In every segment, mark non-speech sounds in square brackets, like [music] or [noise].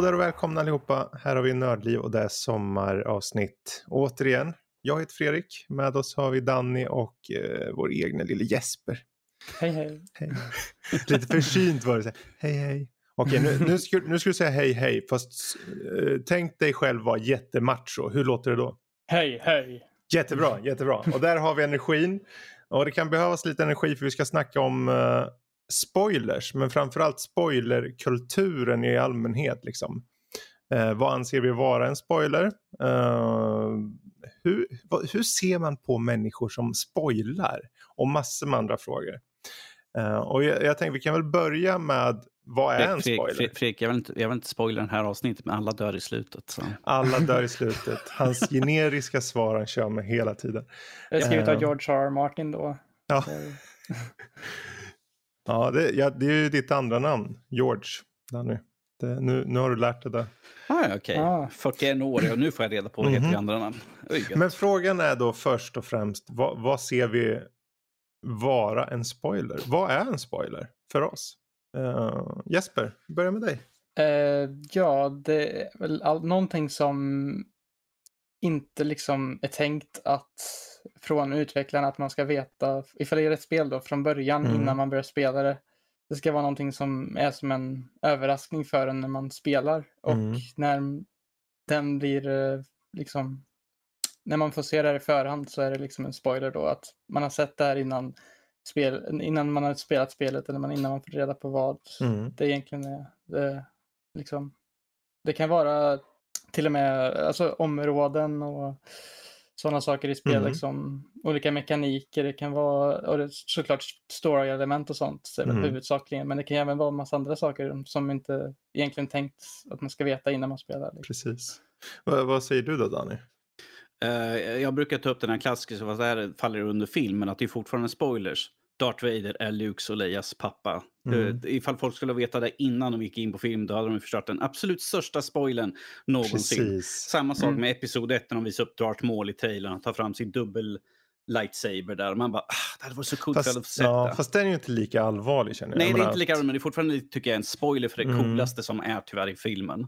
Hallå där och välkomna allihopa. Här har vi Nördliv och det är sommaravsnitt. Återigen, jag heter Fredrik. Med oss har vi Danny och eh, vår egna lille Jesper. Hej hej. Hej. [laughs] Lite försynt var det. Så hej hej. Okej, nu, nu, ska, nu ska du säga hej hej. Fast eh, tänk dig själv vara jättemacho. Hur låter det då? Hej hej. Jättebra, jättebra. Och där har vi energin. Och det kan behövas lite energi för vi ska snacka om eh, spoilers. Men framförallt spoilerkulturen i allmänhet. Liksom. Eh, vad anser vi vara en spoiler? Eh, hur, vad, hur ser man på människor som spoilar? Och massor med andra frågor. Eh, och jag, jag tänkte vi kan väl börja med vad är en spoiler? Fredrik, Fredrik jag, vill inte, jag vill inte spoila den här avsnittet, men alla dör i slutet. Så. Alla dör i [laughs] slutet. Hans generiska svar han kör med hela tiden. Det är skrivet av Eh, George R. R. Martin då. Ja, [laughs] ja, det, ja, det är ju ditt andra namn. George. Danny. Det, nu, nu har du lärt dig det. Ah, okej. Ah. 41 år och nu får jag reda på vad heter Mhm. andra namn. Men frågan är då först och främst. Vad, vad ser vi vara en spoiler? Vad är en spoiler för oss? Eh, Jesper, börja med dig. Eh, ja, det är väl all, någonting som inte liksom är tänkt att från utvecklarna att man ska veta ifall det är ett spel då från början Mm. innan man börjar spela det. Det ska vara någonting som är som en överraskning för en när man spelar och Mm. när den blir eh, liksom när man får se det här i förhand så är det liksom en spoiler då att man har sett det här innan, spel, innan man har spelat spelet eller innan man får reda på vad Mm. det egentligen är. Det, liksom, det kan vara till och med alltså, områden och sådana saker i spel. Mm. Liksom, olika mekaniker. Det kan vara och det, såklart story-element och sånt Mm. huvudsakligen. Men det kan även vara en massa andra saker som inte egentligen tänkt att man ska veta innan man spelar. Liksom. Precis. Vad, vad säger du då Danny? Eh, jag brukar ta upp den här klassiska, vad det här faller under film, men att det är fortfarande spoilers. Darth Vader är Lukes och Leias pappa. Mm. Eh, ifall folk skulle veta det innan de gick in på film, då hade de förstört den absolut största spoilern någonsin. Precis. Samma sak Mm. med Episod 1 när de visade upp Darth Maul i trailern. Han tar fram sin dubbel lightsaber där. Och man bara, ah, det hade varit så coolt att Fast, sett ja, det. fast den är ju inte lika allvarlig känner jag. Nej, jag det är inte lika att roligt, men det är fortfarande tycker jag en spoiler för det Mm. coolaste som är tyvärr i filmen.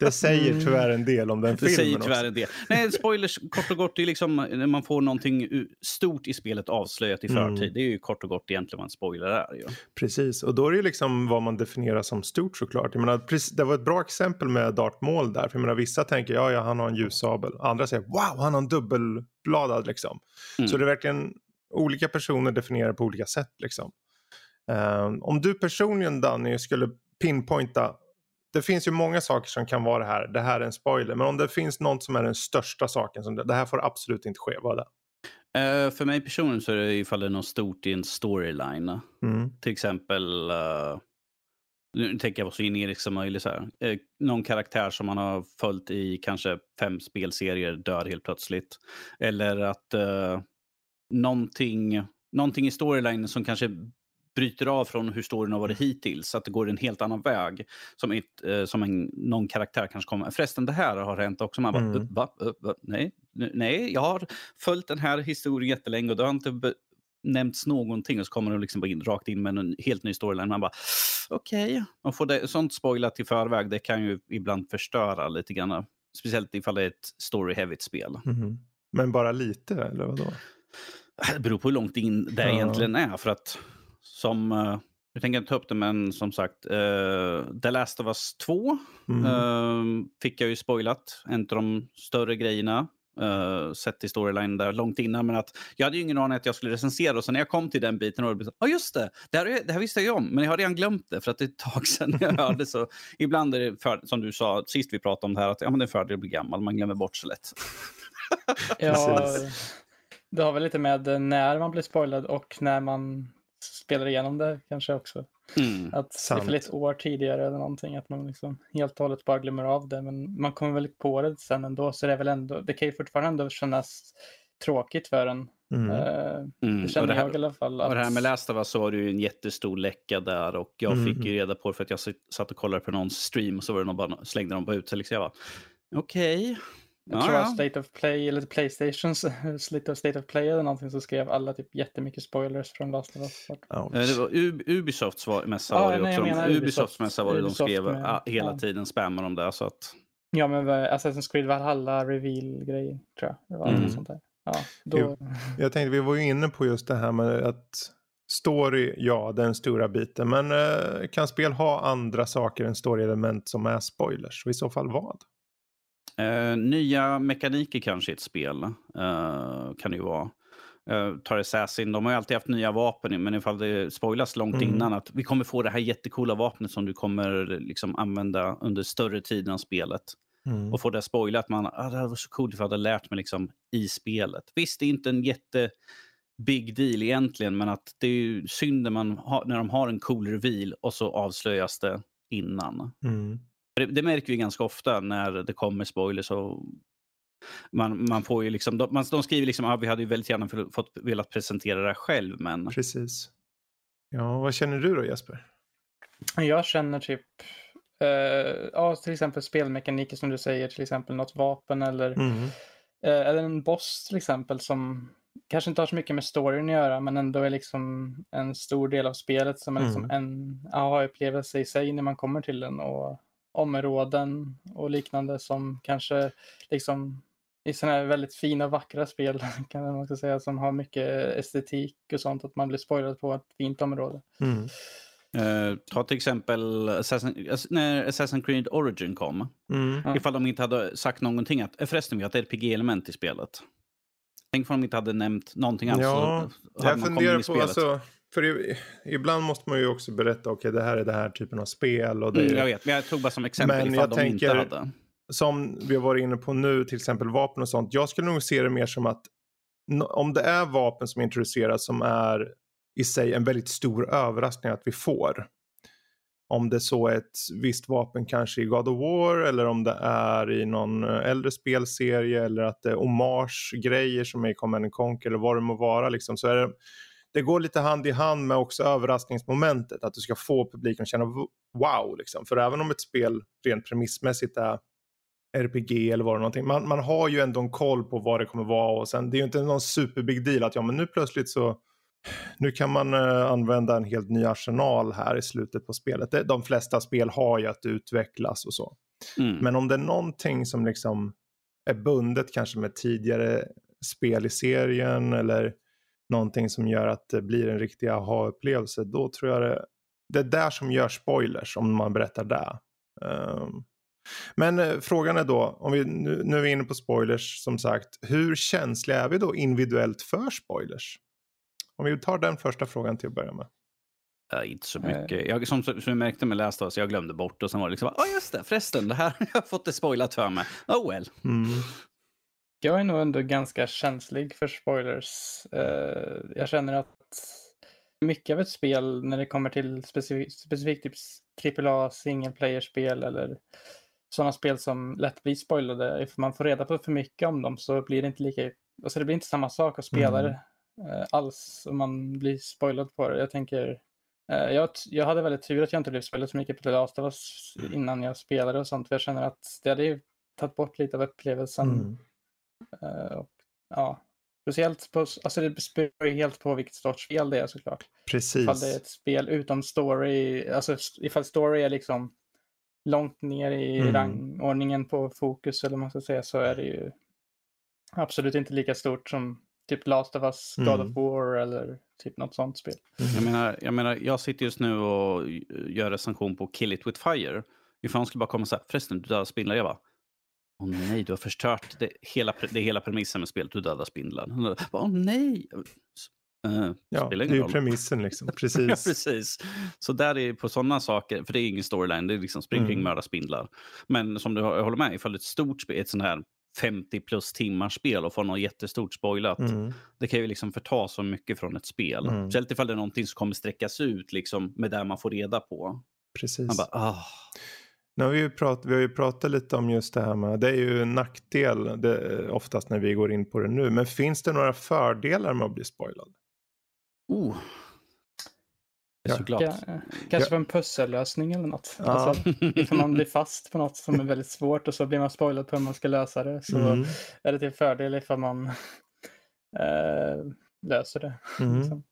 Det säger Mm. tyvärr en del om den Det filmen säger också. tyvärr en del. Nej, spoilers kort och gott, det är liksom när man får någonting stort i spelet avslöjat i Mm. förtid. Det är ju kort och gott egentligen vad en spoiler är. Ju. Precis, och då är det liksom vad man definierar som stort såklart. Jag menar, det var ett bra exempel med Darth Maul där. För jag menar, vissa tänker ja, ja, han har en ljussabel. Andra säger wow, han har en dubbelbladad liksom. Mm. Så det är verkligen olika personer definierar på olika sätt liksom. Ehm, om du personligen Danny skulle pinpointa. Det finns ju många saker som kan vara det här. Det här är en spoiler. Men om det finns något som är den största saken. Som det, det här får absolut inte ske. Vad det? Eh, för mig personligen så är det ifall det är något stort i en storyline. Mm. Till exempel, eh, nu tänker jag vara så generisk som möjligt. Så. Eh, någon karaktär som man har följt i kanske fem spelserier dör helt plötsligt. Eller att uh, någonting, någonting i storylinen som kanske bryter av från hur storyn har varit hittills. Så att det går en helt annan väg. Som, ett, eh, som en, någon karaktär kanske kommer. Förresten, det här har hänt också. Man bara, Mm. va, va, nej, nej, jag har följt den här historien jättelänge och det har inte be- nämnts någonting och så kommer de liksom in, rakt in med en helt ny storyline. Man bara, okej. Man får det, sånt spoilat i förväg, det kan ju ibland förstöra lite grann. Speciellt ifall det är ett story-heavigt spel. Mhm. Men bara lite eller vadå? Det beror på hur långt in det Ja. egentligen är. För att som, eh, jag tänker inte ta upp det, men som sagt, uh, The Last of Us 2 Mm. eh, fick jag ju spoilat. En av de större grejerna. Uh, sett i storyline där långt innan. Men att jag hade ju ingen aning att jag skulle recensera. Och så när jag kom till den biten och ja ah, just det, det här, är- det här visste jag ju om. Men jag har redan glömt det för att det är ett tag sedan [laughs] jag hörde. Så ibland är det, för, som du sa sist vi pratade om det här, att ja, men det är en fördel att bli gammal. Man glömmer bort så lätt. Ja, [laughs] det har väl lite med när man blir spoilad och när man spelar igenom det kanske också. Mm. Att Sant. ifall ett år tidigare eller någonting att man liksom helt och hållet bara glömmer av det. Men man kommer väl på det sen ändå så det är väl ändå, det kan ju fortfarande ändå kännas tråkigt för en. Mm. Eh, Mm. det känner det här- jag i alla fall. Och det här att- med Last of Us så var det ju en jättestor läcka där och jag fick Mhm. ju reda på det för att jag satt och kollade på någon stream och så var det någon bara, slängde de bara ut sig. Liksom jag bara, okej, jag Ja, tror ja. var State of Play eller Playstations [laughs] State of, State of Play eller någonting så skrev alla typ jättemycket spoilers från Last of Us. Det var U- Ubisofts var- mässa Ja, var det nej, också. menar Ubisofts Ubisoft. mässa var det de Ubisoft skrev med- ah, hela ja. tiden spammar de där så att Ja, men Assassin's Creed Valhalla reveal-grej tror jag. Det var Mm. något sånt där. Ja, då. Jag tänkte, vi var ju inne på just det här med att story, ja den stora biten. Men eh, kan spel ha andra saker än story-element som är spoilers? Och i så fall vad? Eh, nya mekaniker kanske i ett spel eh, kan det ju vara. Uh, tar Assassin, de har ju alltid haft nya vapen, men ifall det spoilas långt Mm. innan att vi kommer få det här jättecoola vapnet som du kommer liksom använda under större tiden av spelet. Mm. Och få det spoilat, man, ah, det här var så coolt för jag hade lärt mig liksom i spelet. Visst, det är inte en jätte big deal egentligen, men att det är ju synd när, man har, när de har en cool reveal och så avslöjas det innan. Mm. För Det, det märker vi ganska ofta när det kommer spoilers. Och man, man får ju liksom, de, man, de skriver liksom att ah, vi hade ju väldigt gärna fått velat presentera det själv, men Precis. Ja, vad känner du då Jesper? Jag känner typ, eh, ja till exempel spelmekaniker som du säger, till exempel något vapen eller, Mm. eh, eller en boss till exempel som kanske inte har så mycket med storyn att göra men ändå är liksom en stor del av spelet som är liksom Mm. en aha-upplevelse i sig när man kommer till den och områden och liknande som kanske liksom i sådana här väldigt fina vackra spel [laughs] kan man också säga som har mycket estetik och sånt att man blir spoilad på ett fint område. Mm. eh, ta till exempel Assassin, ass- när Assassin's Creed Origin kom. Mm. Ifall de inte hade sagt någonting att "Eh, förresten vi har ett RPG-element i spelet. Tänk om de inte hade nämnt någonting alls. Ja, så hade Jag man kommit in funderar i på, alltså, för ibland måste man ju också berätta, okej det här är den här typen av spel. Och det Mm, jag vet, men jag tog bara som exempel Men ifall jag de tänker- inte hade. som vi har varit inne på nu, till exempel vapen och sånt. Jag skulle nog se det mer som att om det är vapen som introduceras som är i sig en väldigt stor överraskning att vi får. Om det så är ett visst vapen kanske i God of War eller om det är i någon eh, äldre spelserie eller att det är hommage-grejer som är i Command and Conquer eller vad det må vara liksom. Så är det, det går lite hand i hand med också överraskningsmomentet. Att du ska få publiken att känna wow liksom. För även om ett spel rent premissmässigt är RPG eller vad det är någonting. Man, man har ju ändå en koll på vad det kommer vara och sen det är ju inte någon superbig deal att ja men nu plötsligt så nu kan man eh, använda en helt ny arsenal här i slutet på spelet. Det, de flesta spel har ju att utvecklas och så. Mm. Men om det är någonting som liksom är bundet kanske med tidigare spel i serien eller någonting som gör att det blir en riktig aha-upplevelse, då tror jag det, det är där som gör spoilers om man berättar det. Ehm, men eh, frågan är då, om vi, nu, nu är vi inne på spoilers som sagt, hur känsliga är vi då individuellt för spoilers? Om vi tar den första frågan till att börja med. Ja, inte så Eh. mycket. Jag, som, som jag märkte med of Us, jag glömde bort och sen var det liksom, ja oh, just det, förresten, det här [laughs] har jag fått det spoilat för mig. Oh well. Mm. Jag är nog ändå ganska känslig för spoilers. Eh, jag känner att mycket av ett spel när det kommer till specifikt, specifikt typ AAA single player-spel eller sådana spel som lätt blir spoilade. If man får reda på för mycket om dem så blir det inte lika, alltså det blir inte samma sak att spela Mm. det eh, alls om man blir spoilad på det. Jag tänker, eh, jag, jag hade väldigt tur att jag inte blev spoilad så mycket på The Last of Us innan jag spelade och sånt. För jag känner att det hade ju tagit bort lite av upplevelsen. Mm. Eh, och, ja, speciellt på, alltså det beror ju helt på vilket sorts spel det är såklart. Precis. Ifall det är ett spel utan story, alltså ifall story är liksom långt ner i Mm. rangordningen på fokus eller vad man ska säga så är det ju absolut inte lika stort som typ Last of Us, God Mm. of War eller typ något sånt spel. Jag menar, jag menar, jag sitter just nu och gör recension på Kill It With Fire. Ifall han skulle bara komma och säga, förresten, du dödar spindlar. Jag åh nej, du har förstört det hela, det hela premissen med spelet, du dödar spindlar. Åh nej! Uh, Ja, det är roll. premissen liksom. [laughs] Ja, Precis. precis. Så där är på sådana saker, för det är ingen storyline, det är liksom spring kring, Mm. mörda spindlar. Men som du jag håller med, ifall det är ett stort spel, ett sånt här 50 plus timmars spel och får något jättestort spoilat. Mm. Det kan ju liksom förta så mycket från ett spel. Mm. Speciellt ifall det är någonting som kommer sträckas ut liksom, med det man får reda på. Precis. Man bara, ah. Nu har vi, ju prat, vi har ju pratat lite om just det här med, det är ju en nackdel det, oftast när vi går in på det nu. Men finns det några fördelar med att bli spoilad? Oh. är så glad. Ka- Kanske för en pussellösning eller något. Ja. Alltså, [laughs] ifall man blir fast på något som är väldigt svårt och så blir man spoilad på hur man ska lösa det. Så Mm. är det till fördel ifall man eh, löser det. Mm. Liksom.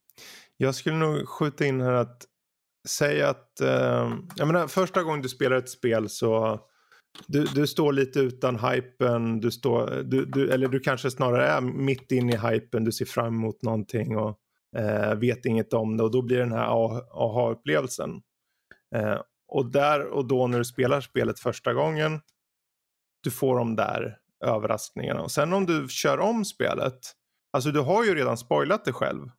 Jag skulle nog skjuta in här att Säg att eh, jag menar, första gången du spelar ett spel så du, du står lite utan hypen, du står, du, du, eller du kanske snarare är mitt inne i hypen, du ser fram emot någonting och eh, vet inget om det och då blir den här aha-upplevelsen. Eh, och där och då när du spelar spelet första gången, du får de där överraskningarna. Och sen om du kör om spelet, alltså du har ju redan spoilat det själv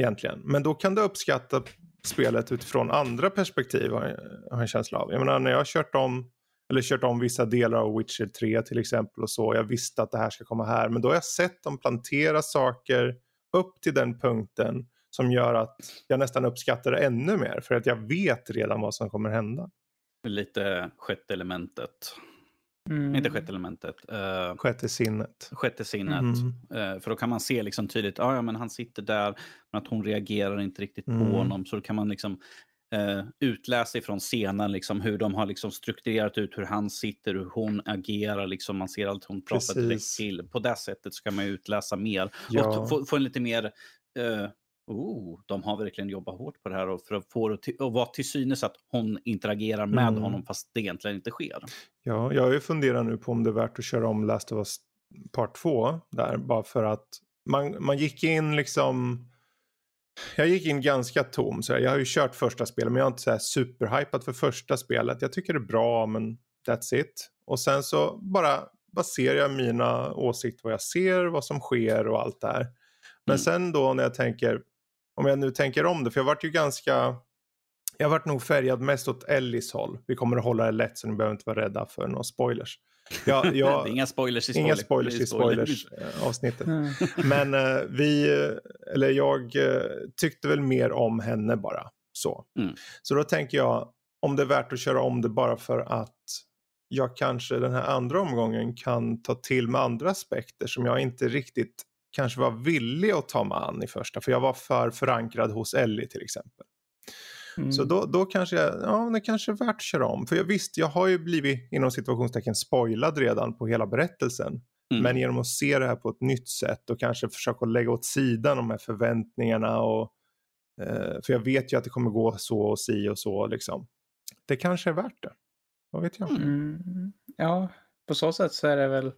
egentligen. Men då kan du uppskatta spelet utifrån andra perspektiv har jag, har en känsla av. Jag menar när jag har kört om eller kört om vissa delar av Witcher 3 till exempel och så. Jag visste att det här ska komma här. Men då har jag sett dem plantera saker upp till den punkten som gör att jag nästan uppskattar det ännu mer. För att jag vet redan vad som kommer hända. Lite sjätte elementet. Mm. Inte sjätte elementet. Uh, Sjätte sinnet. sjätte sinnet. Mm. Eh, för då kan man se liksom tydligt, ah, ja men han sitter där, men att hon reagerar inte riktigt Mm. på honom. Så då kan man liksom eh, utläsa ifrån scenen liksom, hur de har liksom strukturerat ut hur han sitter, hur hon agerar. Liksom, man ser allt hon pratar direkt Precis. till. På det sättet så kan man utläsa mer. Ja. Och få, få en lite mer... Oh, de har verkligen jobbat hårt på det här och för att få det och vara till synes att hon interagerar med Mm. honom fast det egentligen inte sker. Ja, jag har ju funderat nu på om det är värt att köra om Last of Us Part 2 där. Bara för att man, man gick in liksom... Jag gick in ganska tom. Så jag har ju kört första spelet men jag har inte så här superhypat för första spelet. Jag tycker det är bra men that's it. Och sen så bara baserar jag mina åsikter vad jag ser, vad som sker och allt det här. Men Mm. sen då när jag tänker, om jag nu tänker om det, för jag vart ju ganska jag har varit nog färgad mest åt Ellis håll. Vi kommer att hålla det lätt så ni behöver inte vara rädda för några spoilers. Jag, [laughs] jag, inga spoilers i spoiler. inga spoilers i spoilers [laughs] eh, avsnittet. Men eh, vi, eh, eller jag eh, tyckte väl mer om henne bara. Så. Mm. så då tänker jag om det är värt att köra om det bara för att jag kanske den här andra omgången kan ta till med andra aspekter som jag inte riktigt kanske var villig att ta mig an i första. För jag var för förankrad hos Ellie till exempel. Mm. Så då, då kanske jag, ja det kanske är värt att köra om. För jag, visst, jag har ju blivit inom situationstecken spoilad redan på hela berättelsen. Mm. Men genom att se det här på ett nytt sätt och kanske försöka lägga åt sidan de här förväntningarna och eh, för jag vet ju att det kommer gå så och si och så liksom. Det kanske är värt det. Vad vet jag? Mm. Ja, på så sätt så är det väl,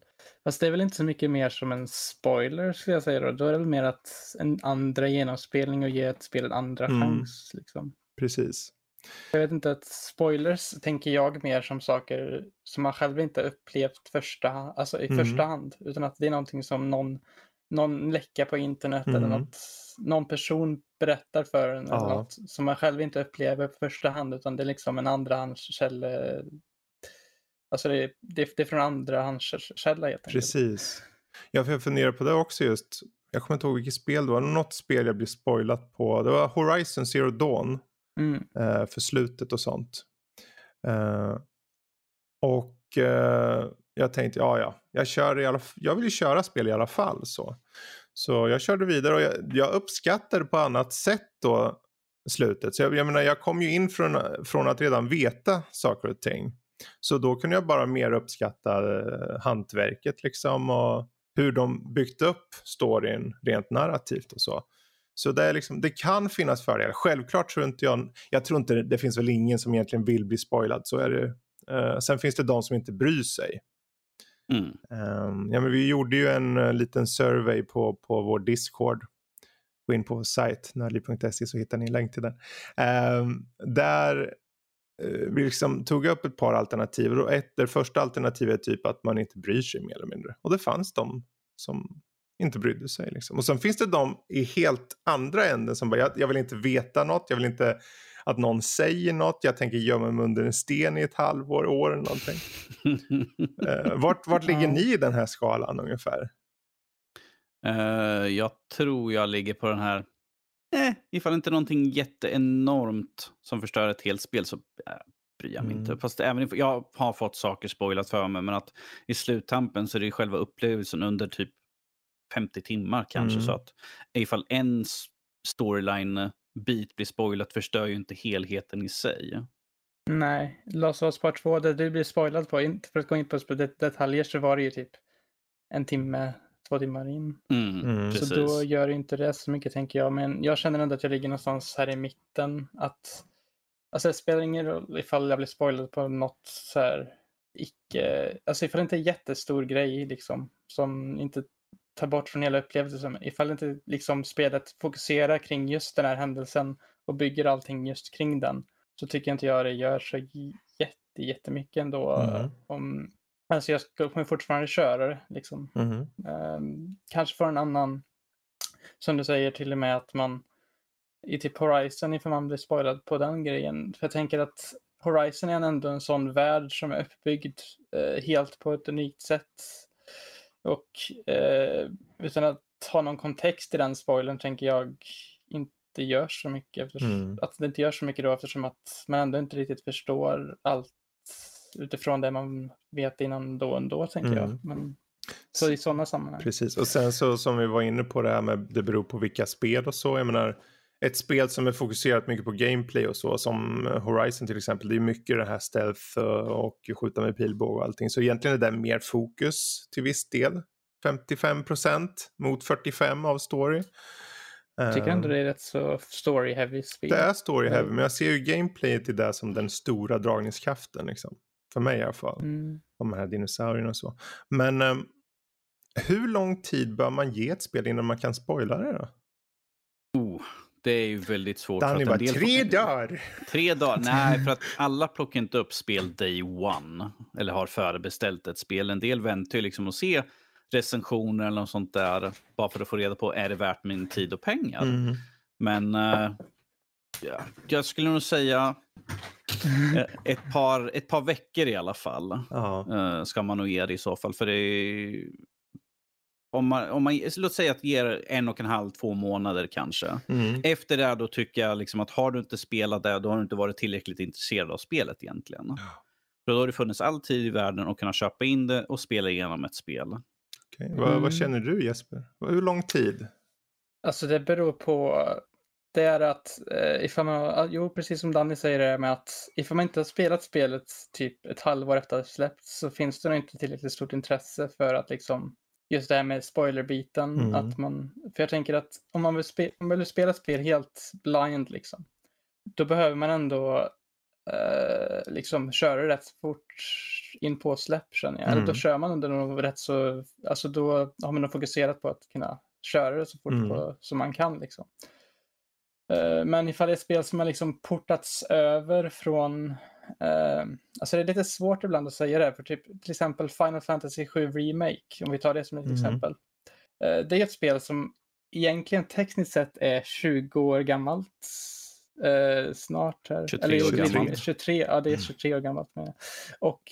fast det är väl inte så mycket mer som en spoiler skulle jag säga då. Då är det väl mer att en andra genomspelning och ge ett spel en andra Mm. chans. Liksom. Precis. Jag vet inte, att spoilers tänker jag mer som saker som man själv inte upplevt första, alltså i Mm. första hand. Utan att det är någonting som någon, någon läcka på internet eller Mm. något, någon person berättar för en. Eller Ja. något som man själv inte upplever på första hand. Utan det är liksom en andrahandskälla. Alltså det, är- det, är- från andrahandskälla helt enkelt. Precis. Ja, för jag funderar på det också just. Jag kommer inte ihåg vilket spel det var. Något spel jag blev spoilat på. Det var Horizon Zero Dawn. Mm. eh, för slutet och sånt. Eh, och eh, jag tänkte, ja ja, jag, kör i alla, jag vill ju köra spel i alla fall. Så, så jag körde vidare och jag, jag uppskattade på annat sätt då slutet. Så jag, jag menar, jag kom ju in från, från att redan veta saker och ting. Så då kunde jag bara mer uppskatta eh, hantverket liksom och hur de byggt upp storyn rent narrativt och så. Så det, är liksom, det kan finnas fördelar. Självklart tror inte jag, jag tror inte det finns väl ingen som egentligen vill bli spoilad, så är det. Eh, sen finns det de som inte bryr sig. Mm. Ehm, ja, men vi gjorde ju en eh, liten survey på, på vår Discord. Gå in på vår sajt, nördliv.se så hittar ni en länk till den. Ehm, där vi liksom tog upp ett par alternativ. Och ett, det första alternativet är typ att man inte bryr sig mer eller mindre. Och det fanns de som inte brydde sig. Liksom. Och sen finns det de i helt andra änden som bara, jag, jag vill inte veta något, jag vill inte att någon säger något, jag tänker gömma mig under en sten i ett halvår, år eller någonting. [laughs] Eh, vart, vart ligger ni i den här skalan ungefär? Eh, jag tror jag ligger på den här... Eh, ifall inte någonting jätteenormt som förstör ett helt spel så eh, bryr jag mig Mm. inte. Fast även if, jag har fått saker spoilat för mig, men att i sluttampen så är det ju själva upplevelsen under typ 50 timmar kanske. Mm. Så att ifall en s- storyline bit blir spoilat förstör ju inte helheten i sig. Nej, Last of Us Part 2, det du blir spoilad på, inte för att gå in på det- detaljer så var det ju typ en timme, timmar in. Mm, Mm. Precis. Så då gör det inte det så mycket tänker jag. Men jag känner ändå att jag ligger någonstans här i mitten. Att, alltså det spelar ingen roll ifall jag blir spoilad på något så här icke, alltså ifall det inte är en jättestor grej liksom som inte tar bort från hela upplevelsen. Ifall inte liksom spelet fokuserar kring just den här händelsen och bygger allting just kring den så tycker inte jag det gör så jätte, jättemycket ändå. Mm. Om, alltså jag ska- kommer fortfarande köra det liksom. Mhm. Ehm, kanske får en annan, som du säger till och med att man i typ Horizon ifall man blir spoilad på den grejen. För jag tänker att Horizon är ändå en sån värld som är uppbyggd eh, helt på ett unikt sätt. Och eh, utan att ha någon kontext i den spoilern tänker jag inte gör så mycket. Eftersom, Mm. Att det inte gör så mycket då eftersom att man ändå inte riktigt förstår allt utifrån det man vet innan då ändå tänker Mm. jag. Men, så i sådana sammanhang. Precis, och sen så som vi var inne på det här med det beror på vilka spel och så. Jag menar, ett spel som är fokuserat mycket på gameplay och så, som Horizon till exempel, det är mycket det här stealth och skjuta med pilbåge och allting. Så egentligen är det mer fokus till viss del. 55% mot 45 av story. Jag tycker ändå Ehm, det är rätt så story-heavy spel. det är story heavy, men jag ser ju gameplayet i det som den stora dragningskraften. Liksom. För mig i alla fall. Mm. De här dinosaurierna och så. Men ehm, hur lång tid bör man ge ett spel innan man kan spoila det då? Oh, det är ju väldigt svårt. Danny att bara, en del tre dagar! Tre dagar? [laughs] Nej, för att alla plockar inte upp spel day one. Eller har förebeställt ett spel. En del väntar ju liksom att se recensioner eller något sånt där. Bara för att få reda på är det värt min tid och pengar. Mm. Men eh, ja, jag skulle nog säga eh, ett par, ett par veckor i alla fall. Ja. eh, ska man nog ge det i så fall. För det är, om man, om man, låt säga att ger en och en halv, två månader kanske. Mm. Efter det då tycker jag liksom att har du inte spelat det, då har du inte varit tillräckligt intresserad av spelet egentligen. För då har det funnits all tid i världen att kunna köpa in det och spela igenom ett spel. Vad, Mm. vad känner du Jesper? Hur lång tid? Alltså det beror på, det är att eh, ifall man, jo precis som Danny säger det med att ifall man inte har spelat spelet typ ett halvår efter att det släppts så finns det nog inte tillräckligt stort intresse för att liksom just det här med spoilerbiten. Mm. Att man, för jag tänker att om man vill, spe, om man vill spela spel helt blind liksom, då behöver man ändå eh, liksom köra rätt fort in på släpp känner jag. Eller Mm. då kör man ändå nog rätt så, alltså då har man nog fokuserat på att kunna köra det så fort Mm. på, som man kan liksom. Eh, Men ifall det är ett spel som har liksom portats över från, eh, alltså det är lite svårt ibland att säga det, för typ till exempel Final Fantasy 7 Remake, om vi tar det som ett Mhm. exempel. Eh, Det är ett spel som egentligen tekniskt sett är 20 år gammalt. Eh, snart här. 23 jo, år gammalt. 23, ja, det är 23 år gammalt. Med. Och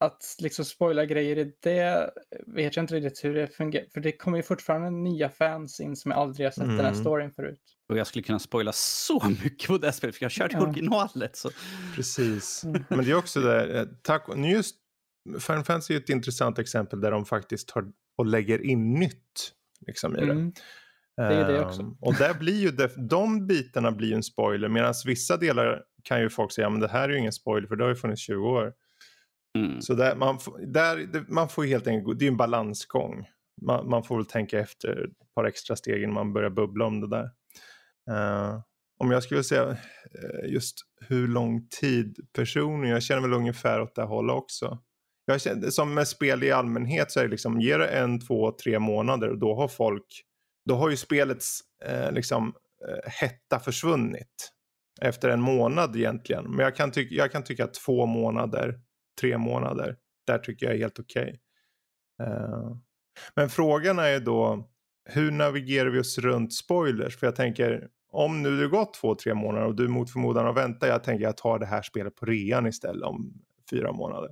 att liksom spoila grejer i det vet jag inte riktigt hur det fungerar. För det kommer ju fortfarande nya fans in som aldrig har sett den här Mm. storyn förut. Och jag skulle kunna spoila så [laughs] mycket på det här spelet, för jag har kört Ja. originalet. Så. Precis. Mm. Men det är också det, eh, tack, nu just Final Fantasy är ett intressant exempel där de faktiskt tar och lägger in nytt liksom, i det. Mm. är ju det också. Ehm, och där blir ju det, de bitarna blir ju en spoiler medan vissa delar kan ju folk säga men det här är ju ingen spoiler för det har ju funnits 20 år. Mm. Så där, man, får- där, man får ju helt enkelt, det är ju en balansgång. Man, man får väl tänka efter ett par extra steg innan man börjar bubbla om det där. Uh, om jag skulle säga eh, just hur lång tid personen, jag känner väl ungefär åt det hållet också. Jag känner, som med spel i allmänhet så är det liksom, ger det en, två, tre månader och då har folk, då har ju spelets eh, liksom eh, hetta försvunnit. Efter en månad egentligen. Men jag kan, tycka jag kan tycka att två månader, tre månader, där tycker jag är helt okej. Eh, men frågan är då, hur navigerar vi oss runt spoilers? För jag tänker, om nu det gått två, tre månader och du mot förmodan har väntat, jag tänker jag tar det här spelet på rean istället om fyra månader.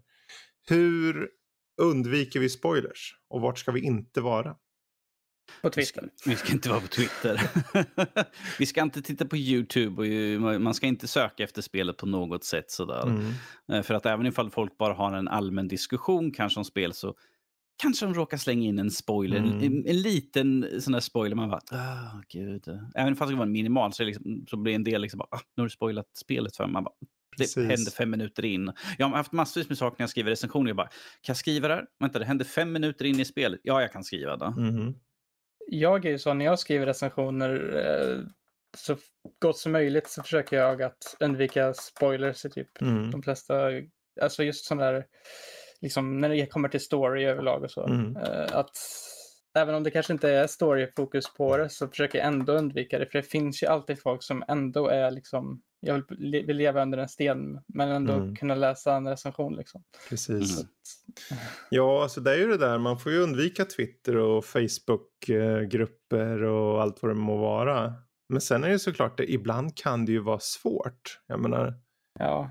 Hur undviker vi spoilers? Och vart ska vi inte vara? På Vi ska, Twitter. vi ska inte vara på Twitter. [laughs] vi ska inte titta på YouTube och man ska inte söka efter spelet på något sätt. Sådär. Mm. Eh, För att även ifall folk bara har en allmän diskussion kanske om spel så kanske de råkar slänga in en spoiler. Mm. En, en liten sån där spoiler. Man bara, ah, gud. Även fast det var en minimal så, liksom, så blir en del liksom, ah, nu har du spoilat spelet för mig. Man bara, det Precis. händer fem minuter in. Jag har haft massvis med saker när jag skriver recensioner. Jag bara, kan jag skriva det här? Vänta, det händer fem minuter in i spelet. Ja, jag kan skriva det. Mhm. Jag är ju så när jag skriver recensioner eh, så gott som möjligt så försöker jag att undvika spoilers i typ Mm. de flesta, alltså just sån där, liksom när det kommer till story överlag och så. Mm. Eh, att även om det kanske inte är storyfokus på det så försöker jag ändå undvika det. För det finns ju alltid folk som ändå är liksom, jag vill, vill leva under en sten men ändå Mm. kunna läsa en recension liksom. Precis. Mm. [laughs] Ja, alltså det är ju det där. Man får ju undvika Twitter och Facebookgrupper och allt vad det må vara. Men sen är det såklart, det, ibland kan det ju vara svårt. Jag menar, Ja,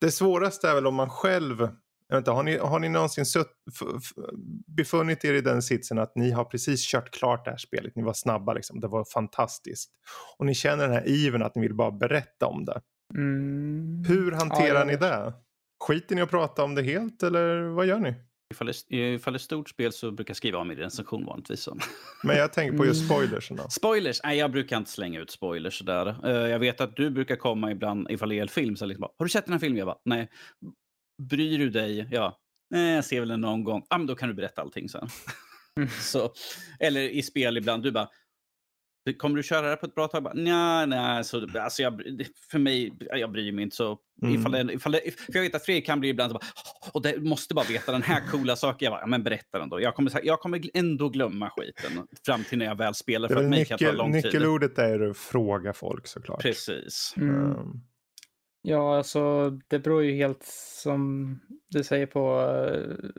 det svåraste är väl om man själv jag vet inte, har, ni, har ni någonsin sutt, f, f, befunnit er i den sitsen att ni har precis kört klart det här spelet, ni var snabba liksom, det var fantastiskt. Och ni känner den här ivern att ni vill bara berätta om det. mm. Hur hanterar Ja, ni det? Skiter ni att prata om det helt eller vad gör ni? Ifall det, ifall det är ett stort spel så brukar jag skriva om i recension vanligtvis. Men jag tänker på just Mm. spoilersen då. Spoilers? Nej, jag brukar inte slänga ut spoilers sådär. Eh, jag vet att du brukar komma ibland ifall det är en film. Så liksom bara, har du sett den här filmen? Jag bara, nej. Bryr du dig? Ja. Nej, jag ser väl den någon gång. Ja, men då kan du berätta allting sen. Mm. [laughs] så, eller i spel ibland, du bara, kommer du köra det här på ett bra tag? Nej, nej, så, alltså jag, för mig, jag bryr mig inte så. Mm. Ifall det, ifall det, för jag vet att Fredrik kan bli ibland så bara, och det måste bara veta den här coola saken. Jag bara, ja, men berätta den då. Jag kommer, jag kommer ändå glömma skiten fram till när jag väl spelar. Det För väl att mig kan det ta lång tid. nyckelordet är att fråga folk såklart. Precis. Mm. Ja, alltså det beror ju helt som du säger på uh,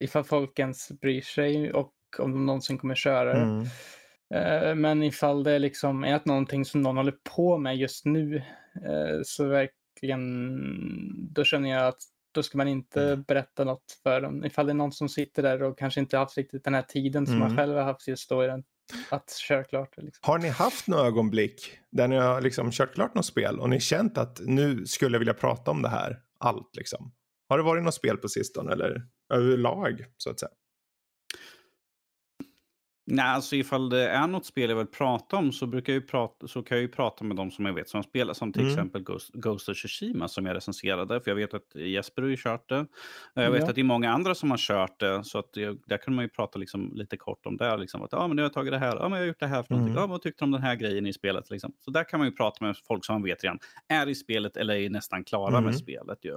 ifall folk ens bryr sig och om de någonsin kommer köra det. mm, Eh, men ifall det liksom är någonting som någon håller på med just nu eh, så verkligen då känner jag att då ska man inte Mm. berätta något för dem. Ifall det är någon som sitter där och kanske inte haft riktigt den här tiden som man Mm. själv har haft just då i den, att köra klart. Liksom. Har ni haft några ögonblick där ni har liksom kört klart något spel och ni känt att nu skulle jag vilja prata om det här, allt liksom? Har det varit något spel på sistone eller överlag så att säga? Nej, alltså ifall det är något spel jag vill prata om så, brukar jag ju prata, så kan jag ju prata med de som jag vet som spelar. Som till Mm. exempel Ghost, Ghost of Tsushima som jag recenserade. För jag vet att Jesper har ju kört det. Jag vet Ja. att det är många andra som har kört det. Så att jag, där kan man ju prata liksom lite kort om det. Liksom, att, ah, men nu har jag tagit det här. Ah, men jag har gjort det här för någonting. Mm. Ah, vad tyckte du om den här grejen i spelet? Liksom. Så där kan man ju prata med folk som man vet redan är i spelet eller är nästan klara Mm. med spelet. Ju.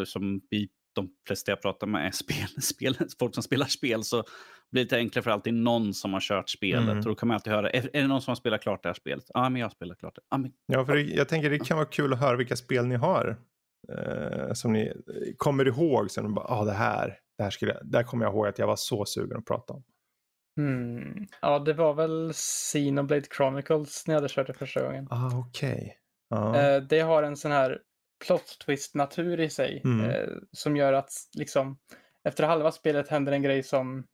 Och som vi, de flesta jag pratar med är spel, [laughs] spel, folk som spelar spel. Så blir det lite enklare för alltid någon som har kört spelet. Mm. Och då kan man alltid höra, är, är det någon som har spelat klart det här spelet? Ja, ah, men jag har spelat klart det. Ah, men, Ja, för det, jag tänker det kan vara kul att höra vilka spel ni har. Eh, som ni eh, kommer ihåg. Så ni bara, ah, det här, det här skulle jag, där kommer jag ihåg att jag var så sugen att prata om. Hmm. Ja, det var väl Xenoblade Chronicles när jag hade kört det första gången. Ah, okej. Ja. Eh, det har en sån här plot twist natur i sig Mm. eh, som gör att liksom efter halva spelet händer en grej som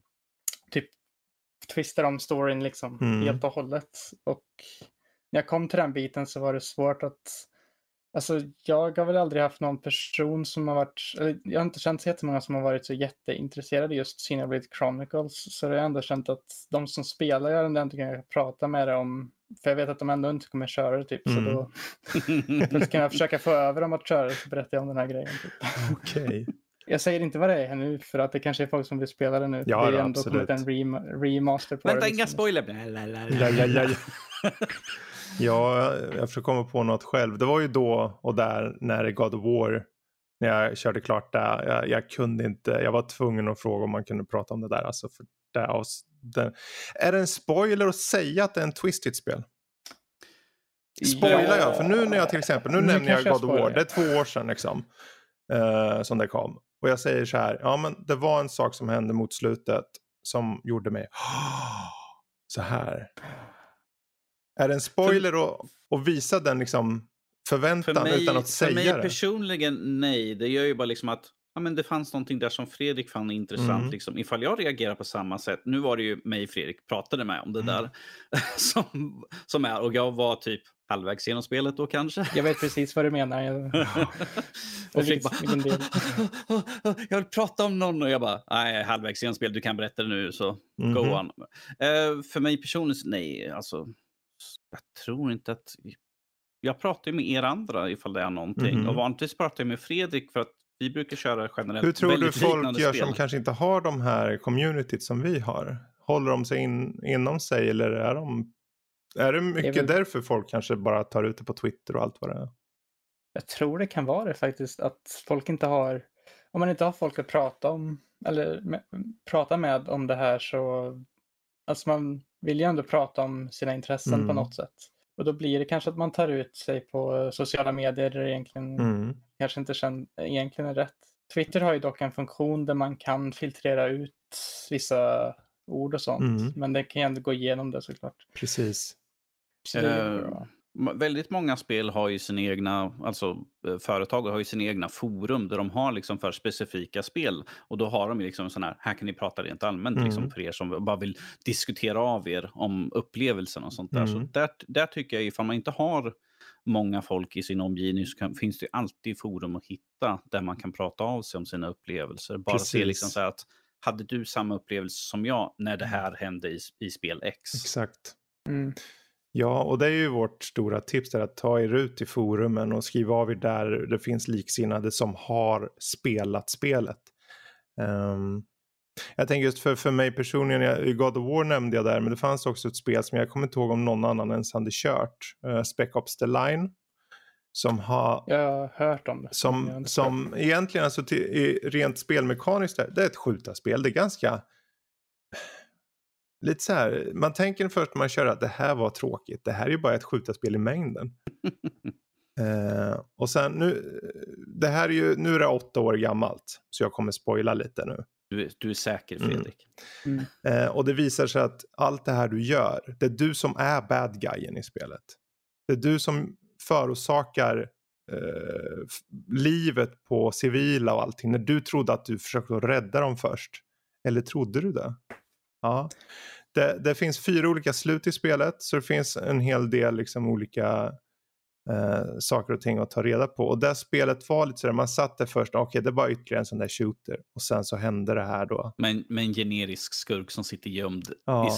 typ twistar om storyn liksom Mm. helt och hållet. Och när jag kom till den biten så var det svårt att Alltså jag har väl aldrig haft någon person som har varit, jag har inte känt så jättemånga som har varit så jätteintresserade just Xenoblade Chronicles. Så jag har ändå känt att de som spelar jag ändå inte kan prata med det om, för jag vet att de ändå inte kommer köra det typ. Mm. Så då [laughs] då kan jag försöka få över dem att köra det så berättar jag om den här grejen. Typ. Okej. Jag säger inte vad det är nu för att det kanske är folk som vill spela det nu. Ja, det är ja, ändå absolut. kommit en rem- remaster på Vänta, det. inga liksom. spoiler. Bla, la, la, la. Ja, ja, ja, ja. [laughs] ja, jag försöker komma på något själv. Det var ju då och där när det God of War, när jag körde klart det. Jag, jag kunde inte, jag var tvungen att fråga om man kunde prata om det där. Alltså för det, det, är det en spoiler att säga att det är en twist i ett spel? Spoilar jag? För nu när jag till exempel, nu, Nu nämner jag God of War, det är två år sedan liksom. eh, som det kom. Och jag säger så här, ja men det var en sak som hände mot slutet som gjorde mig [gasps] så här. Är det en spoiler att, att visa den liksom förväntan För mig, utan att för säga mig det? personligen, nej. Det gör ju bara liksom att ja, men det fanns någonting där som Fredrik fann intressant. Mm. Liksom. Ifall jag reagerar på samma sätt. Nu var det ju mig Fredrik pratade med om det Mm. där. [laughs] som, som är, och jag var typ, halvvägs genom spelet då kanske. Jag vet precis vad du menar. Jag, [laughs] och vilken- bara, [laughs] jag vill prata om någon och jag bara, nej, jag halvvägs genom spelet, du kan berätta det nu så go Mhm. on. Eh, för mig personligen, nej, alltså, jag tror inte att, jag pratar ju med er andra ifall det är någonting Mhm. och vanligtvis pratar jag med Fredrik för att vi brukar köra generellt Hur tror du folk gör spel. som kanske inte har de här communityt som vi har? Håller de sig in, inom sig eller är de... Är det mycket väl- därför folk kanske bara tar ut det på Twitter och allt vad det är? jag tror det kan vara det faktiskt, att folk inte har, om man inte har folk att prata om, eller med, prata med om det här så, alltså man vill ju ändå prata om sina intressen på Mm. något sätt. Och då blir det kanske att man tar ut sig på sociala medier det egentligen Mm. Kanske inte känn, egentligen är rätt. Twitter har ju dock en funktion där man kan filtrera ut vissa ord och sånt. Mm. Men det kan ju ändå gå igenom det såklart. Precis. Så det Eh, Väldigt många spel har ju sina egna, alltså eh, företag har ju sina egna forum där de har liksom för specifika spel. Och då har de ju liksom sån här, här kan ni prata rent allmänt liksom Mm. för er som bara vill diskutera av er om upplevelsen och sånt där. Så Mm. där, där tycker jag ifall man inte har många folk i sin omgivning så kan, finns det alltid forum att hitta där man kan prata av sig om sina upplevelser. Bara se Precis. liksom så här att, hade du samma upplevelse som jag när det här hände i, i spel X? Exakt. Mm. Ja, och det är ju vårt stora tips där att ta er ut i forumen och skriva av er där det finns liksinnade som har spelat spelet. Ehm, jag tänker just för, för mig personligen, jag, God of War nämnde jag där, men det fanns också ett spel som jag kommer inte ihåg om någon annan ens hade kört. Uh, Spec Ops The Line. Som har Jag har hört om det. som, som egentligen alltså till, rent spelmekaniskt, det är ett skjutarspel. Det är ganska... Lite så här, man tänker först när man kör att det här var tråkigt. Det här är ju bara ett skjutarspel i mängden. [laughs] eh, och sen nu, det här är ju, nu är det åtta år gammalt. Så jag kommer spoila lite nu. Du, är- du är säker Mm. Fredrik? Mm. Eh, och det visar sig att allt det här du gör, det är du som är bad guyen i spelet. Det är du som förorsakar eh, livet på civila och allting. När du trodde att du försökte rädda dem först. Eller trodde du det? Ja. Det, det finns fyra olika slut i spelet. Så det finns en hel del liksom olika eh, saker och ting att ta reda på. Och det spelet var lite sådär, man satt där först, okej det var ytterligare en sån där shooter. Och sen så hände det här då. Men med en generisk skurk som sitter gömd. Ja.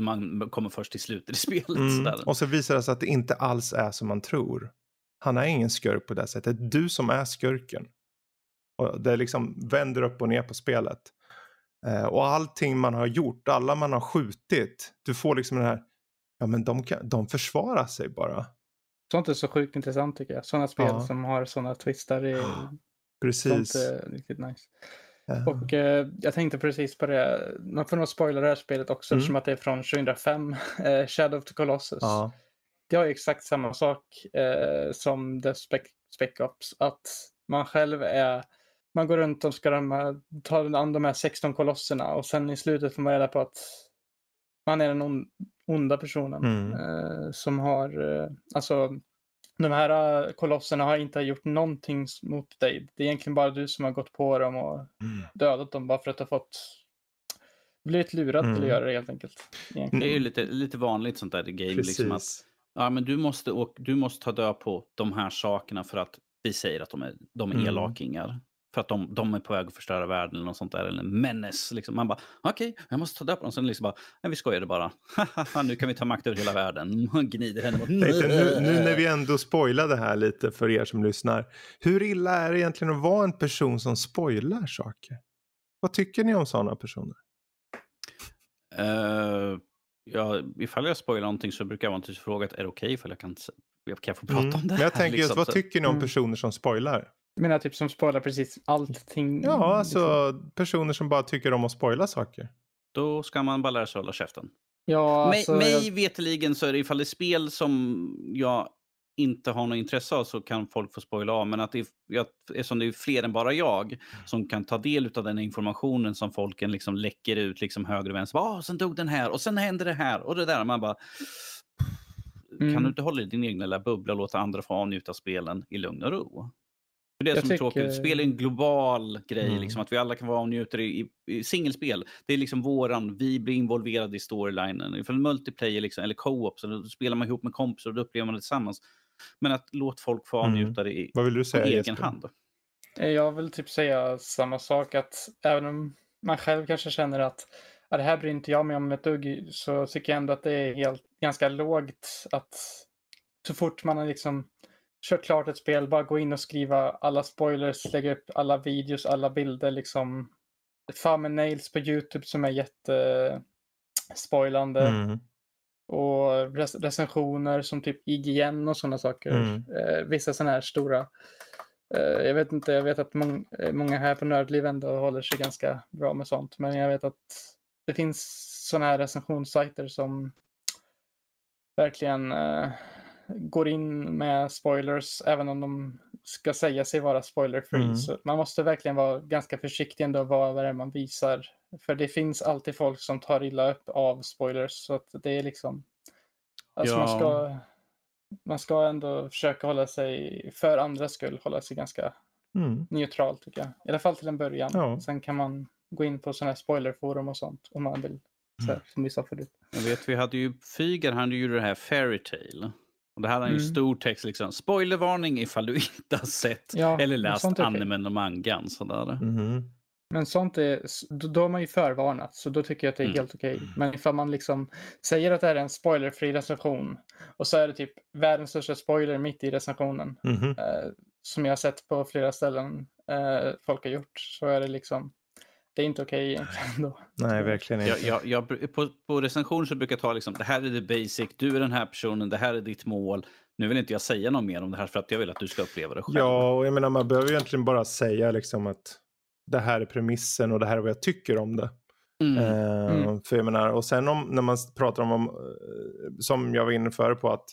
Man kommer först till slutet i spelet. Mm. Och så visar det sig att det inte alls är som man tror. Han är ingen skurk på det sättet. Det är du som är skurken. Och det liksom vänder upp och ner på spelet. Eh, och allting man har gjort, alla man har skjutit. Du får liksom den här, ja men de, kan, de försvarar sig bara. Sånt är så sjukt intressant tycker jag. Sådana spel Ja. som har sådana twistar. Är, Precis. sånt är riktigt nice. Eh, Och eh, jag tänkte precis på det. Man får nog spoila det här spelet också Mm. eftersom att det är från 2005. [laughs] Eh, Shadow of the Colossus. ja. Det har ju exakt samma sak eh, som The Spec, Spec Ops. Att man själv är, man går runt och ska de ta an de här 16 kolosserna och sen i slutet får man reda på att man är den on, onda personen. Mm. Eh, som har, eh, alltså de här eh, kolosserna har inte gjort någonting mot dig. Det är egentligen bara du som har gått på dem och Mm. dödat dem bara för att du har fått blivit lurad till Mm. att göra det helt enkelt. Egentligen. Det är ju lite, lite vanligt sånt där i game. Precis. Liksom att, ja, men du, måste, åka, du måste ta död på de här sakerna för att vi säger att de är, de är Mm. elakingar. För att de, de är på väg att förstöra världen eller något sånt där. Eller en menace. Liksom. Man bara, okej, jag måste ta död på dem. Sen liksom bara, nej, vi skojade bara. [laughs] nu kan vi ta makt över hela världen. Man gnider henne mot... Tänkte, nu, nu när vi ändå spoilade här lite för er som lyssnar. Hur illa är det egentligen att vara en person som spoilar saker? Vad tycker ni om sådana personer? Eh, ja, ifall jag spoilar någonting så brukar jag vanligtvis fråga att är det okej ifall jag kan, kan jag få prata Mm. om det Men här? jag tänker just, liksom? vad Så- tycker ni om Mm. personer som spoilar? Jag menar typ som spoilar precis allting. Ja, liksom. alltså personer som bara tycker om att spoila saker. Då ska man bara lära sig hålla käften. Ja, mig alltså, mig jag, veteligen så är det ifall det är spel som jag inte har något intresse av så kan folk få spoila av. Men att det är, jag, eftersom det är fler än bara jag som kan ta del av den informationen som folken liksom läcker ut liksom höger och vänster. Ah, sen dog den här och sen hände det här och det där. Man bara... Kan Mm. du inte hålla i din egen lilla bubbla och låta andra få avnjuta spelen i lugn och ro? För det Jag som är tråkigt, tycker- spel är en global grej, Mm. liksom, att vi alla kan vara och njuta i, i, i singelspel. Det är liksom våran, vi blir involverade i storylinen. Ifall multiplayer liksom, eller co-op, så då spelar man ihop med kompisar och då upplever man det tillsammans. Men att låt folk få Mm. avnjuta det i, Vad vill du säga egen Jesper? hand. Eh, Jag vill typ säga samma sak att även om man själv kanske känner att ja, det här bryr inte jag mig om ett dugg så tycker jag ändå att det är helt, ganska lågt att så fort man har liksom kört klart ett spel bara gå in och skriva alla spoilers, lägga upp alla videos, alla bilder liksom. Thumbnails på Youtube som är jätte spoilande Mm. och rec recensioner som typ IGN och sådana saker. Mm. Eh, vissa sådana här stora. Eh, jag vet inte, jag vet att mång eh, många här på Nördliv ändå håller sig ganska bra med sånt. Men jag vet att det finns sådana här recensionssajter som verkligen eh, går in med spoilers även om de ska säga sig vara spoiler-free. Mm. Så man måste verkligen vara ganska försiktig ändå vad det är man visar. För det finns alltid folk som tar illa upp av spoilers. Så att det är liksom... Alltså man, Ja. ska, man ska ändå försöka hålla sig, för andras skull, hålla sig ganska Mm. neutral tycker jag. I alla fall till en början. Ja. Sen kan man gå in på sådana här spoilerforum och sånt om man vill. Så här, Mm. som vi sa förut. Jag vet, vi hade ju Fygar, han gjorde det här Fairy Tale. Och det hade han ju Mm. stor text, liksom. Spoilervarning ifall du [laughs] inte har sett Ja, eller läst är animen och mangan. Sådär. Mhm. Men sånt är, då, är man ju förvarnat, så då tycker jag att det är Mm. helt okej. Men ifall man liksom säger att det här är en spoilerfri recension och så är det typ världens största spoiler mitt i recensionen, Mhm. eh, som jag har sett på flera ställen eh, folk har gjort, så är det liksom, det är inte okej egentligen då. Nej, verkligen inte. Jag, jag, jag, på, på recension så brukar jag ta liksom, det här är the basic, du är den här personen, det här är ditt mål. Nu vill inte jag säga något mer om det här för att jag vill att du ska uppleva det själv. Ja, och jag menar man behöver ju egentligen bara säga liksom att det här är premissen och det här är vad jag tycker om det. Mm. Eh, Mm. För jag menar, och sen om, när man pratar om, om, eh, som jag var inne för på att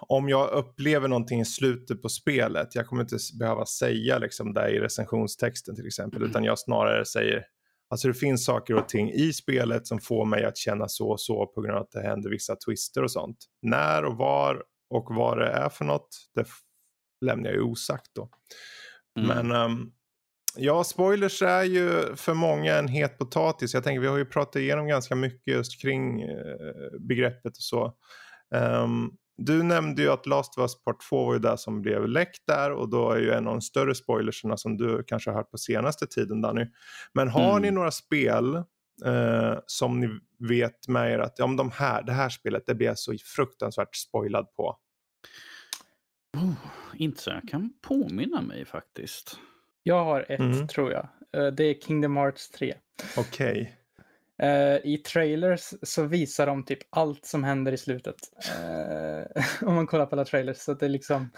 om jag upplever någonting i slutet på spelet, jag kommer inte behöva säga liksom det i recensionstexten till exempel, Mm. utan jag snarare säger, alltså det finns saker och ting i spelet som får mig att känna så och så på grund av att det händer vissa twister och sånt. När och var och vad det är för något, det lämnar jag ju osagt då. Mm. Men ehm, ja, spoilers är ju för många en het potatis. Jag tänker vi har ju pratat igenom ganska mycket just kring eh, begreppet och så. Ehm, du nämnde ju att Last of Us Part 2 var ju det som blev läckt där och då är ju en av de större spoilerserna som du kanske har hört på senaste tiden Danny. Men har Mm. ni några spel eh, som ni vet med er att ja, men de här, det här spelet det blir jag så fruktansvärt spoilad på? Oh, inte så jag kan påminna mig faktiskt. Jag har ett, Mm. tror jag. Eh, det är Kingdom Hearts 3. Okej. Eh, I trailers så visar de typ allt som händer i slutet. Eh, [laughs] om man kollar på alla trailers. Så det är liksom...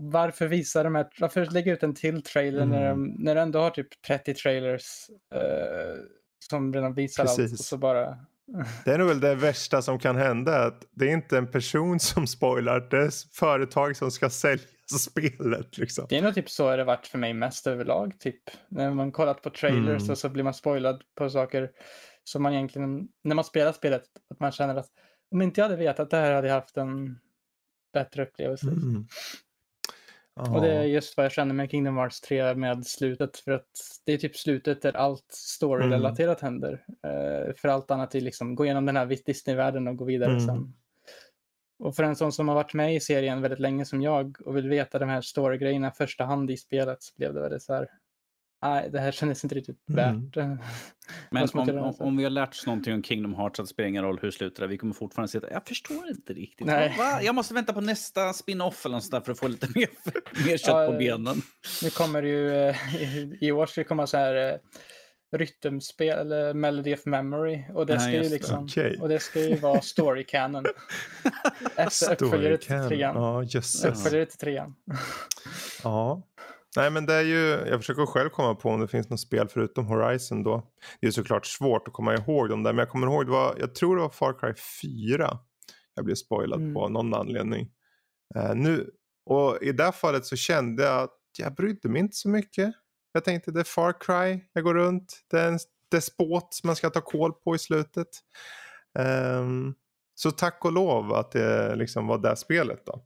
Varför visar de här, varför lägga ut en till trailer när, de, när du ändå har typ 30 trailers eh, som redan visar allt Precis. och så bara... Det är nog väl det värsta som kan hända. Att det är inte en person som spoilar, det är företag som ska sälja [laughs] spelet. Liksom. Det är nog typ så det varit för mig mest överlag. Typ när man kollat på trailers Mm. och så blir man spoilad på saker som man egentligen, när man spelar spelet, att man känner att om inte jag hade vetat det här hade jag haft en bättre upplevelse. Mm. Och det är just vad jag känner med Kingdom Hearts 3 med slutet. För att det är typ slutet där allt story-relaterat händer. Eh, för allt annat är liksom gå igenom den här Disney-världen och gå vidare Mm. sen. Och för en sån som har varit med i serien väldigt länge som jag och vill veta de här story-grejerna första hand i spelet så blev det väldigt så här. Nej, det här kändes inte riktigt Mm. värt det. [laughs] Men om, om, om vi har lärt oss någonting om Kingdom Hearts, att det spelar ingen roll hur det slutar, vi kommer fortfarande sitta, jag förstår inte riktigt. Nej. Va? Jag måste vänta på nästa spin-off eller något sånt där för att få lite [laughs] mer, mer kött Ja, på eh, benen. Nu kommer det ju, eh, i, i år ska det komma så här eh, rytmspel, eller Melody of Memory. Och det Ja, ska ju liksom, Okej. och det ska ju vara story canon. [laughs] Uppföljare till trean. Ja. Uppföljare till trean. Ja. Nej men det är ju, jag försöker själv komma på om det finns något spel förutom Horizon då. Det är såklart svårt att komma ihåg dem där men jag kommer ihåg det var, jag tror det var Far Cry 4. Jag blev spoilad Mm. på någon anledning. Eh, nu, och i det fallet så kände jag att jag brydde mig inte så mycket. Jag tänkte det är Far Cry, jag går runt, det är en despot som man ska ta koll på i slutet. Ehm, så tack och lov att det liksom var det spelet då.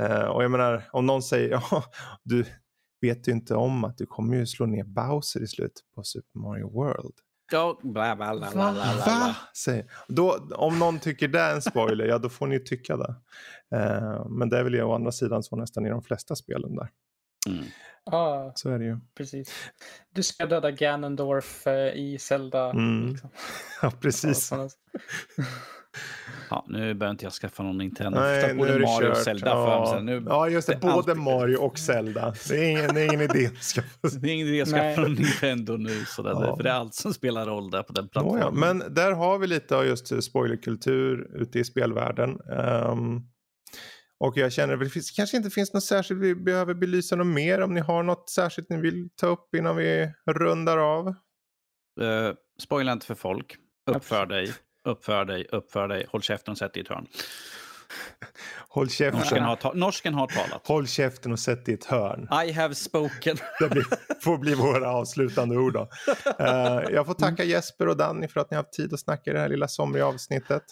Eh, och jag menar, om någon säger, [laughs] ja, du vet ju inte om att du kommer ju slå ner Bowser i slutet på Super Mario World. Ja, bla, bla, bla, bla, bla, bla. Säger. Då, om någon tycker det är en spoiler, ja då får ni tycka det. Eh, men det är väl å andra sidan så nästan i de flesta spelen där. Mm. Ja, Så är det ju. precis. Du ska döda Ganondorf eh, i Zelda. Mm. Liksom. [laughs] Ja, precis. [laughs] Ja, nu behöver inte jag skaffa någon Nintendo. Nej, både är det Mario och kört. Zelda för mig ja. Nu, ja, just det. det Både alltid- Mario och Zelda. Det är ingen, det är ingen idé att skaffa [laughs] Det är ingen idé att skaffa någon Nintendo nu. Så det, Ja. För det är allt som spelar roll där på den Nåja, plattformen. men där har vi lite av just spoilerkultur ute i spelvärlden. Ehm, och jag känner att det finns, kanske inte finns något särskilt vi behöver belysa något mer. Om ni har något särskilt ni vill ta upp innan vi rundar av. Uh, spoila inte för folk. Uppför dig, uppför dig, uppför dig. Håll käften och sätt dig i ett hörn. [laughs] Håll käften, Norsken har, ta- norsken har talat. håll käften och sätt dig i ett hörn. I have spoken. [laughs] Det blir, får bli våra avslutande ord då. Eh, jag får tacka Jesper och Danny för att ni har haft tid att snacka i det här lilla somriga avsnittet.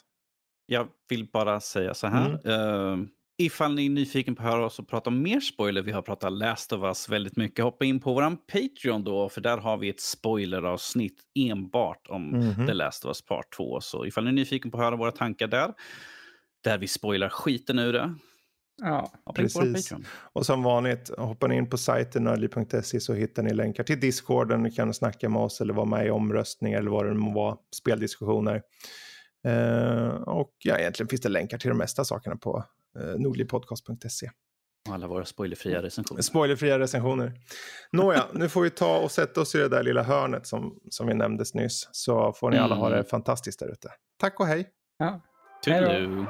Jag vill bara säga så här. Eh, ifall ni är nyfiken på att höra oss och prata om mer spoiler, vi har pratat Last of Us väldigt mycket, hoppa in på vår Patreon då, för där har vi ett spoileravsnitt enbart om Mhm. The Last of Us Part 2. Så ifall ni är nyfiken på att höra våra tankar där, där vi spoilar skiten ur det, Ja, Precis. Och som vanligt, hoppar ni in på sajten nördliv.se så hittar ni länkar till Discorden. Ni kan snacka med oss eller vara med i omröstningar eller vad det må vara, speldiskussioner. Eh, och ja, egentligen finns det länkar till de mesta sakerna på nordlivpodcast.se. Och alla våra spoilerfria recensioner. Spoilerfria recensioner. Nåja, nu får vi ta och sätta oss i det där lilla hörnet som, som vi nämndes nyss. Så får ni alla ha det Mm. fantastiskt där ute. Tack och hej! ja. Toodaloo.